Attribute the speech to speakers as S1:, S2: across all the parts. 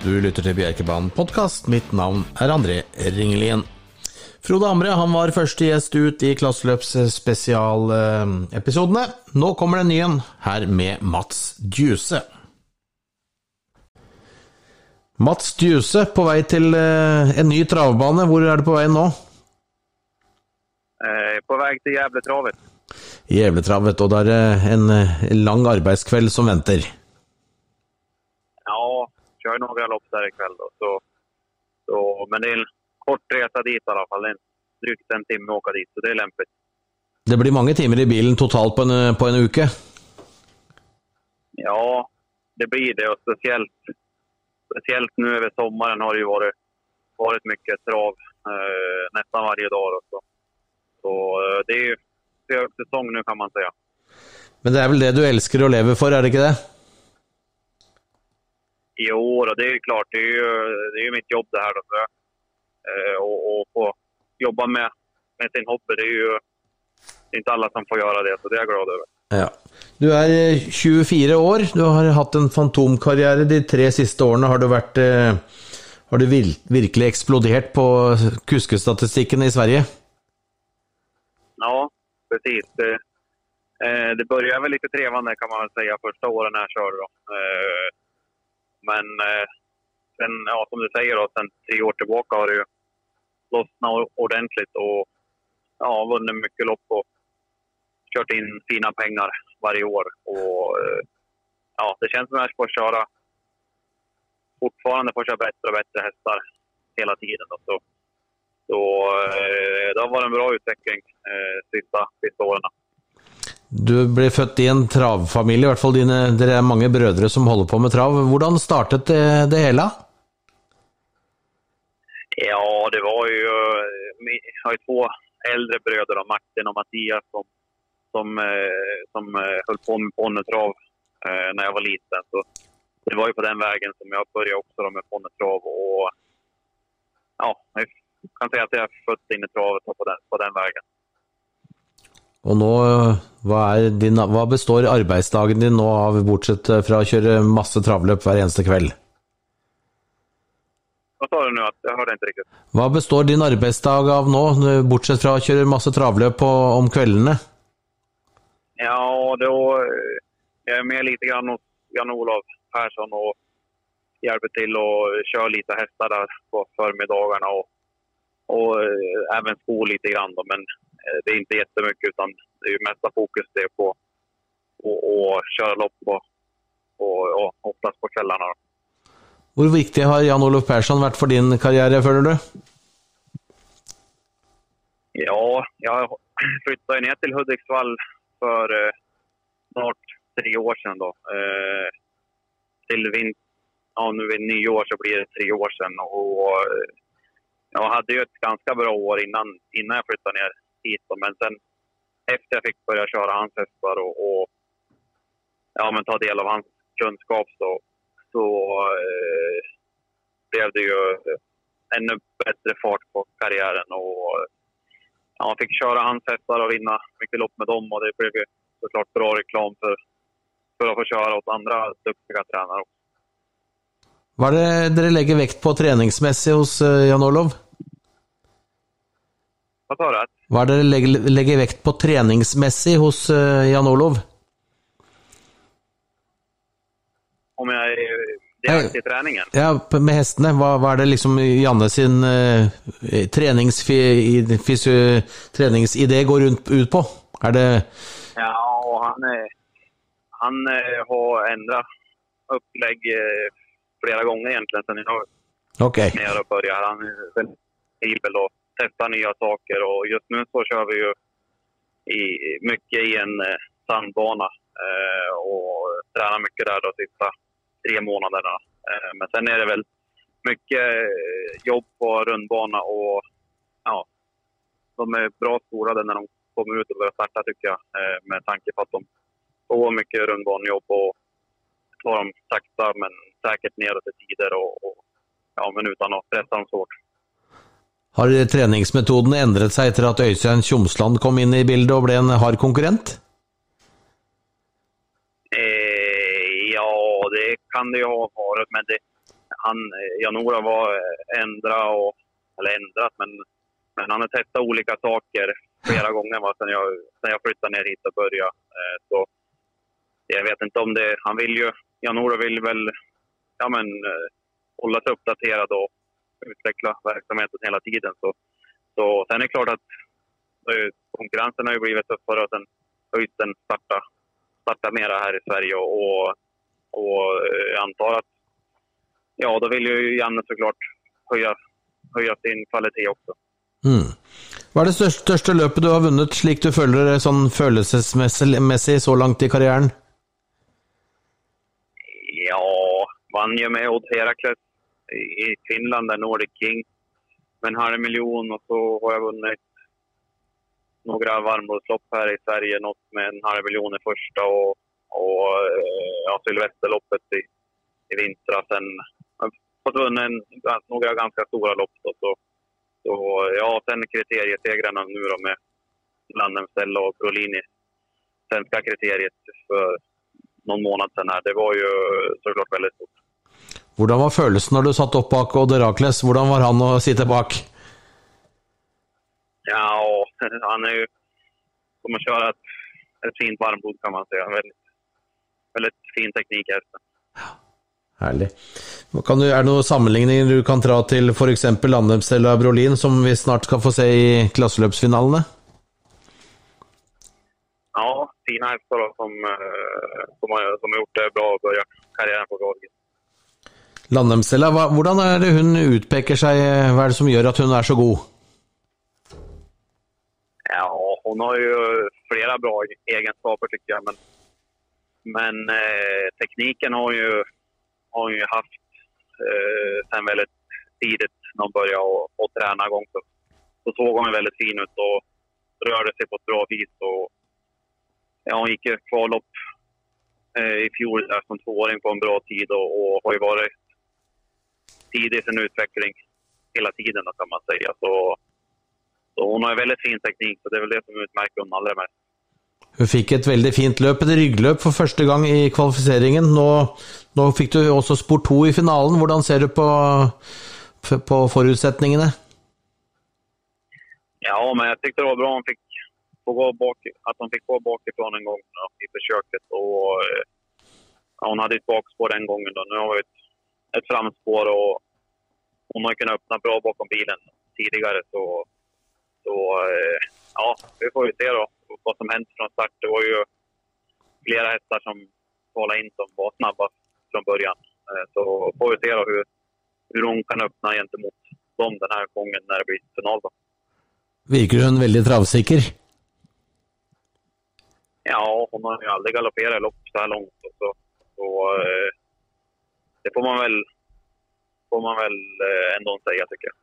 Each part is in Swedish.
S1: Du lytter til Bjerkebanen podkast. Mitt navn er André Ringelien. Frode Amre han var første gjest ut i Klasseløps spesialepisodene. Nå kommer det en ny en, her med Mats Djuse. Mats Djuse på vei til eh, en ny travbane. Hvor er du på vei nå?
S2: Eh, På väg till Gävletravet.
S1: Gävletravet, og det er en eh, lang arbeidskveld som venter.
S2: Kör några lopp där ikväll då. Så, så, men det är en kort resa dit i alla fall. Det är en- drygt en timme att åka dit, så det är lämpligt.
S1: Det blir mange timer i bilen totalt på en, på en uke.
S2: Ja, det blir det och speciellt, speciellt nu över sommaren har det ju varit, varit mycket trav eh, nästan varje dag. Då, så så eh, det är ju högsäsong nu kan man säga.
S1: Men det er vel det du elsker å leve for, er det ikke det?
S2: I år och det är ju klart, det är ju, det är ju mitt jobb det här då. Eh, och, och få jobba med, med sin hobby, det är ju det är inte alla som får göra det, så det är jag glad över.
S1: Ja. Du eh, 24 år, du har hatt en fantomkarriere. De tre siste årene har du vært eh, Har du vir virkelig eksplodert på kuskestatistikken i Sverige?
S2: Ja, precis. Det, eh, det började väl lite trevande kan man väl säga första åren när jag körde. Men eh, sen, ja, som du säger, då, sen tre år tillbaka har det ju lossnat ordentligt och ja, vunnit mycket lopp och kört in fina pengar varje år. Och, eh, ja, det känns som att jag får köra fortfarande får köra bättre och bättre hästar hela tiden. Då. Så, så eh, det har varit en bra utveckling eh, sista, sista åren.
S1: Du ble født i en travfamilie, i hvert fall dine, dere er mange brødre som holder på med trav. Hvordan startet det, det hele?
S2: Ja, det var ju... Eh, jag har ju två äldre bröder, då, Martin och Mattias, som, som, eh, som eh, höll på med ponnytrav när jag var liten. Så det var ju på den vägen som jag började också med ponnytrav. Och ja, jag kan säga att jag är född in i travet på den, på den vägen.
S1: Og nå, eh, hva, er din, hva består arbeidsdagen din nå av, bortsett fra å kjøre masse travløp hver eneste kveld?
S2: Vad sa du nu? Att, jag hörde inte riktigt.
S1: Hva består din arbeidsdag av nå, bortsett fra å kjøre masse travløp på, om kveldene?
S2: Ja, då eh, jag är med lite grann hos Jan-Olof Persson och hjälper till och kör lite hästar där på förmiddagarna och, och eh, även sko lite grann. Men eh, det är inte jättemycket utan det är ju mesta fokus det är på att köra lopp och, och, och oftast på kvällarna.
S1: Hvor viktig har Jan-Olof Persson vært for din karriere, føler du?
S2: Ja, jag flyttade ner till Hudiksvall för eh, snart tre år sedan. Då. Eh, till vin- ja, nu vid nyår så blir det tre år sedan. Och, eh, jag hade ju ett ganska bra år innan, innan jag flyttade ner hit. Men sen efter jag fick börja köra hans hästar och, och ja, men ta del av hans kunskap så, så eh, blev det ju ännu bättre fart på karriären. Och, ja, jag fick köra hans hästar och vinna mycket lopp med dem och det blev ju såklart bra reklam för, för att få köra åt andra duktiga tränare också.
S1: Hva er det dere legger vekt på treningsmessig hos eh, Jan-Olof?
S2: Vad sa du?
S1: Hva er det dere legger, legger vekt på treningsmessig hos eh, Jan-Olof?
S2: Om jag är delaktig i träningen?
S1: Ja, med hestene. Hva, hva er det liksom Janne sin eh, treningsfi, i- fysio- treningsidé går rundt, ut på? Er det
S2: Ja, och han, är, han eh, har ändrat upplägg eh, flera gånger egentligen sen jag
S1: Ok.
S2: när jag började. Han är väldigt flexibel och Testa nya saker. Och just nu så kör vi ju i, mycket i en eh, sandbana eh, och tränar mycket där de sista tre månaderna. Eh, men sen är det väl mycket eh, jobb på rundbana och ja, de är bra skolade när de kommer ut och börjar starta tycker jag. Eh, med tanke på att de får mycket rundbanejobb och tar dem sakta men säkert neråt i tider och, och ja, men utan att pressa dem så hårt.
S1: Har treningsmetodene endret seg etter at Øystein Tjomsland kom inn i bildet og ble en hard konkurrent?
S2: Eh, ja, det kan det ju ha varit, men det, han, Janora var ändra och, eller ändrat, men, men han har testat olika saker flera gånger va, sen, jag, sen jag flyttade ner hit och började. Eh, så jag vet inte om det, han vill ju, Janora vill väl ja, men, eh, hålla sig uppdaterad och utveckla verksamheten hela tiden. Så, så sen är det klart att eh, konkurrensen har ju blivit tuffare och sen höjden starta, starta mera här i Sverige och, och, och jag antar att ja, då vill ju Janne såklart höja, höja sin kvalitet också.
S1: Mm. Vad är det största, största löpet du har vunnit, slik du följer det sånn følelsesmessig så långt i karriären?
S2: Ja, vann ju med Odd Herakles i Finland, där Nordic King, med en halv miljon och så har jag vunnit några varmblodslopp här i Sverige, något med en halv miljon i första och, och eh, ja, Sylvesterloppet i, i vintras. Sen har jag fått vunnit en, några ganska stora lopp. Då, så, så ja, sen kriteriesegrarna nu då med Landenstella och Brolini. Svenska kriteriet för någon månad sedan här, det var ju såklart väldigt stort.
S1: Hur var känslan när du satt upp bak Odd Herakles? Hur var han att sitta bak?
S2: Ja, han är ju... Kommer köra ett, ett fint varmblod kan man säga. Väldigt, väldigt fin teknik hästen.
S1: Härligt. Kan du, är det några sammanligningar du kan dra till för exempel Landemstella Brolin som vi snart ska få se i klasslöpsfinalerna?
S2: Ja, fina hästar som, eh, som, har, som har gjort det bra och börjat karriären på bra
S1: Landemstella, hvordan är det hon utpekar sig? Vad är det som gör att hon är så god?
S2: Ja, hon har ju flera bra egenskaper tycker jag. Men, men eh, tekniken har jo har hon ju haft eh, sen väldigt tidigt när hon började och, och träna igång. Så, så såg hon väldigt fin ut och rörde sig på ett bra vis. Och, ja, hon gick ju kvallopp eh, i fjol som tvååring på en bra tid och, och har ju varit tidig i sin utveckling hela tiden kan man säga. Så så hon har väldigt fin teknik, så det är väl det som utmärker henne allra mest.
S1: Hon fick ett väldigt fint löp, ett rygglöp för första gången i kvalificeringen. Nu, nu fick du också sport 2 i finalen. Hur ser du på, på förutsättningarna?
S2: Ja, men jag tyckte det var bra hon fick få gå bak, att hon fick gå bakifrån en gång då, i försöket. Och, ja, hon hade ett bakspår den gången. Då. Nu har vi ett, ett framspår och hon har kunnat öppna bra bakom bilen tidigare. Så så eh, ja, vi får ju se då vad som hänt från start. Det var ju flera hästar som kvalade in som var snabbast från början. Eh, så får vi se då hur, hur hon kan öppna gentemot dem den här gången när det blir final. Då.
S1: Virker hon väldigt travsäker?
S2: Ja, hon har ju aldrig galopperat i lopp så här långt. Så, så eh, det får man väl, får man väl ändå säga, tycker jag.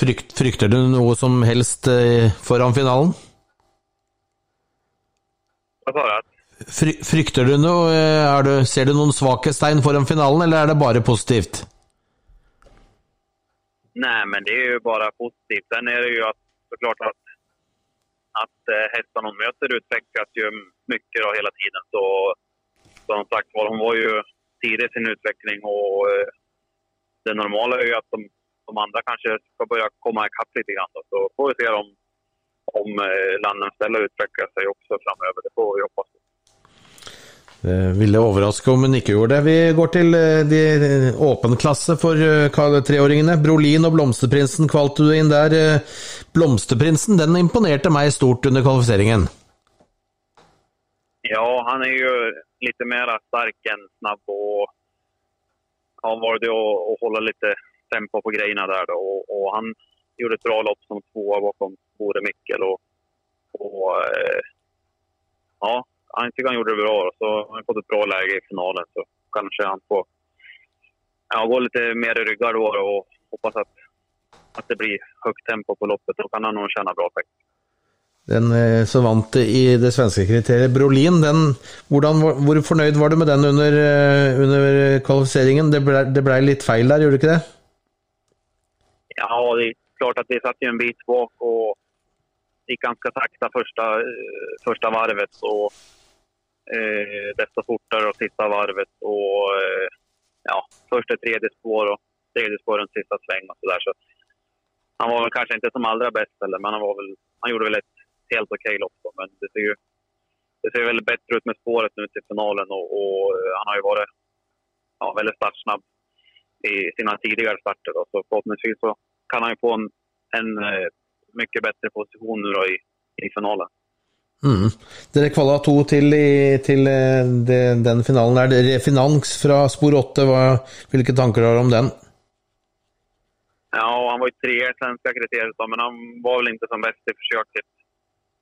S1: Frykt, frykter du något som helst eh, föran finalen?
S2: Vad sa du?
S1: Fry, frykter du något? Eh, du, ser du någon svaghetstecken föran finalen eller är det bara positivt?
S2: Nej, men det är ju bara positivt. Sen är det ju att, såklart att, att eh, hästarna hon möter utvecklas ju mycket då hela tiden. Så som sagt var, hon var ju tidig i sin utveckling och det normala är ju att de de andra kanske ska börja komma ikapp lite grann. Då. Så får vi se om, om eh, Landenställa utvecklar sig också framöver. Det får vi hoppas på.
S1: Det ville överraska om inte gjorde det. Vi går till eh, de öppen klasse för eh, treåringene. Brolin och Blomsterprinsen kvalte du in där. Blomsterprinsen den imponerade mig stort under kvalificeringen.
S2: Ja, han är ju lite mer stark än snabb och han valde att hålla lite tempo på grejerna där då. Och, och han gjorde ett bra lopp som tvåa bakom Bore Mickel. Och, och eh, ja, han tycker han gjorde det bra. Så han har fått ett bra läge i finalen. Så kanske han får ja, gå lite mer i ryggar då och hoppas att, att det blir högt tempo på loppet. Då kan han nog tjäna bra pengar.
S1: Den eh, som vant i det svenska kriteriet. Brolin, den, hvordan, hvor fornøyd var du med den under, eh, under eh, kvalifiseringen? Det ble, det ble litt feil der, gjorde det ikke det?
S2: Ja, det är klart att det satt ju en bit bak och gick ganska sakta första, första varvet och eh, desto fortare och sista varvet. Och, eh, ja, första tredje spår och tredje spår runt sista sväng och sådär. Så han var väl kanske inte som allra bäst heller, men han, var väl, han gjorde väl ett helt okej lopp. Då. Men det ser ju det ser väldigt bättre ut med spåret nu till finalen och, och han har ju varit ja, väldigt startsnabb i sina tidigare starter. Då. Så förhoppningsvis så kan han ju få en, en mycket bättre position nu i, i finalen.
S1: Mm. Dere kvala to til, i, til det, den finalen. Er det Refinans fra spor 8? Hva, hvilke tanker har du om den?
S2: Ja, han var ju trea i svenska kriteriet, men han var väl inte som bäst i försöket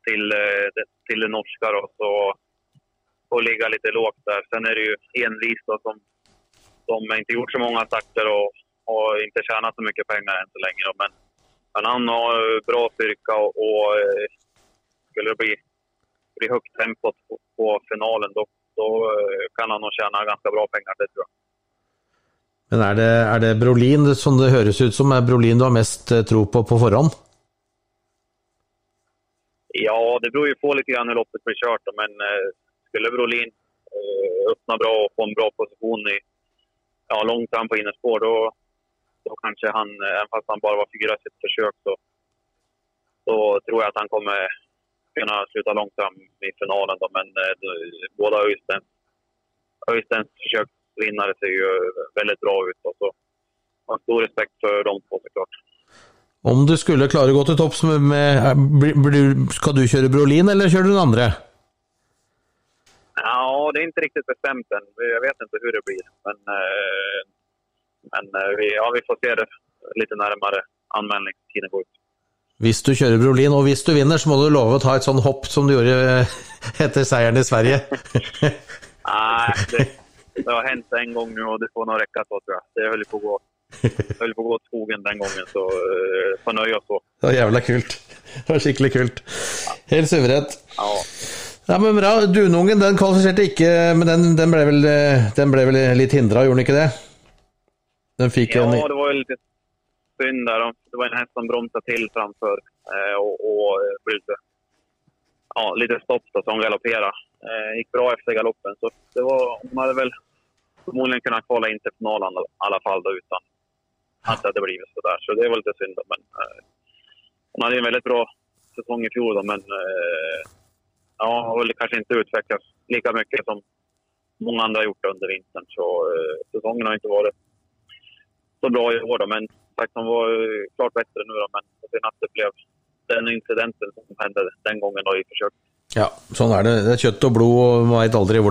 S2: till, eh, till det norska. Då, så och ligga lite lågt där. Sen är det ju envis då, som, som inte gjort så många starter och, och inte tjänat så mycket pengar än så länge. Då. Men, men han har bra styrka och, och eh, skulle det bli bli högt tempo på, på finalen, då, då eh, kan han nog tjäna ganska bra pengar, det tror jag.
S1: Men är det, är det Brolin som det høres ut som, är Brolin du har mest tro på på förhand?
S2: Ja, det beror ju på lite grann hur loppet blir kört. Men eh, skulle Brolin eh, öppna bra och få en bra position i, ja, långt fram på innerspår, då, då kanske han, eh, även fast han bara var fyra sitt försök, så, så tror jag att han kommer kunna sluta långt fram i finalen. Då, men eh, båda Öysteins, Öysteins försöksvinnare ser ju väldigt bra ut. Då, så har stor respekt för de två såklart.
S1: Om du skulle klara att gå till topps med, med ska du köra Brolin eller kör du den andra?
S2: Ja, det är inte riktigt bestämt än. Jag vet inte hur det blir. Men, eh, men eh, vi, ja, vi får se det lite närmare anmälningstiden går ut.
S1: Hvis du kjører Brolin, og hvis du vinner, så må du love å ta et sånn hopp som du gjorde etter seieren i Sverige.
S2: Nej, det, det, har hänt en gång nu och det får nog räcka så tror jag. Det höll på att gå, höll på att gå åt skogen den gången, så uh, får nöja oss så.
S1: Det var jävla kult. Det var skikkelig kult. Helt suverent.
S2: Ja.
S1: Ja, men bra. Dunungen den kvalifiserte ikke, men den, den, ble vel, den ble vel litt hindra, gjorde den ikke det?
S2: Den fikk ja, en... det var lite synd där. Det var en häst som bromsade till framför eh, och, och blev lite, ja, lite stopp då, hon galopperade. Eh, gick bra efter galoppen. Så det var, hon hade väl förmodligen kunnat kvala in till finalen i alla fall då, utan att det hade blivit så där. Så det var lite synd. Då, men, eh, hon hade en väldigt bra säsong i fjol, då, men eh, ja, har väl kanske inte utvecklats lika mycket som många andra har gjort under vintern. Så eh, säsongen har inte varit så bra i år. Då, men sagt, de var eh, klart bättre nu då, men sen att det blev den incidenten som hände den gången då i försök.
S1: Ja, så är det. Det är kött och blod, och man vet aldrig hur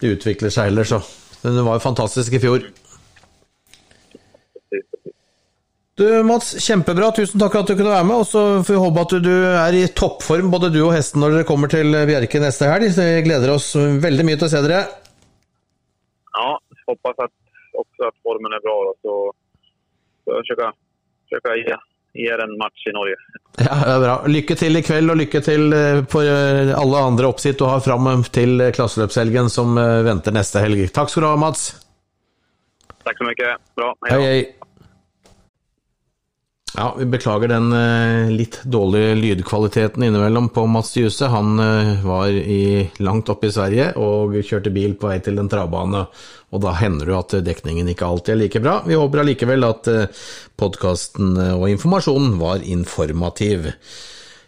S1: det utvecklar sig. heller, så. Men det var ju fantastiskt i fjol. Du Mats, kjempebra. Tusen takk for at du kunne være med. Og så får vi håpe at du er i toppform, både du og hesten, når dere kommer til Bjerke neste helg. Så vi gleder oss veldig mye til å se dere.
S2: Ja, hoppas att också att formen är bra. Då, så försöka, försöka ge, ge en match i Norge.
S1: Ja, det är bra. Lycka till ikväll och lycka till eh, på eh, alla andra oppsitt du har fram eh, klasseløpshelgen som väntar nästa helg. Tack ska du ha, Mats.
S2: Tack så mycket. Bra.
S1: Hej, hej. Ja, vi beklager den eh, litt dårlige lydkvaliteten innimellom på Mats Djuse. Han eh, var i, langt oppe i Sverige og kjørte bil på vei til en travbane, og da hender det at dekningen ikke alltid er like bra. Vi håper allikevel at eh, podkasten eh, og informasjonen var informativ.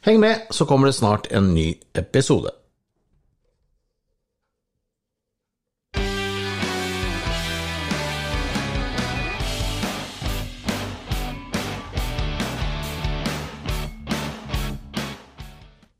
S1: Heng med, så kommer det snart en ny episode.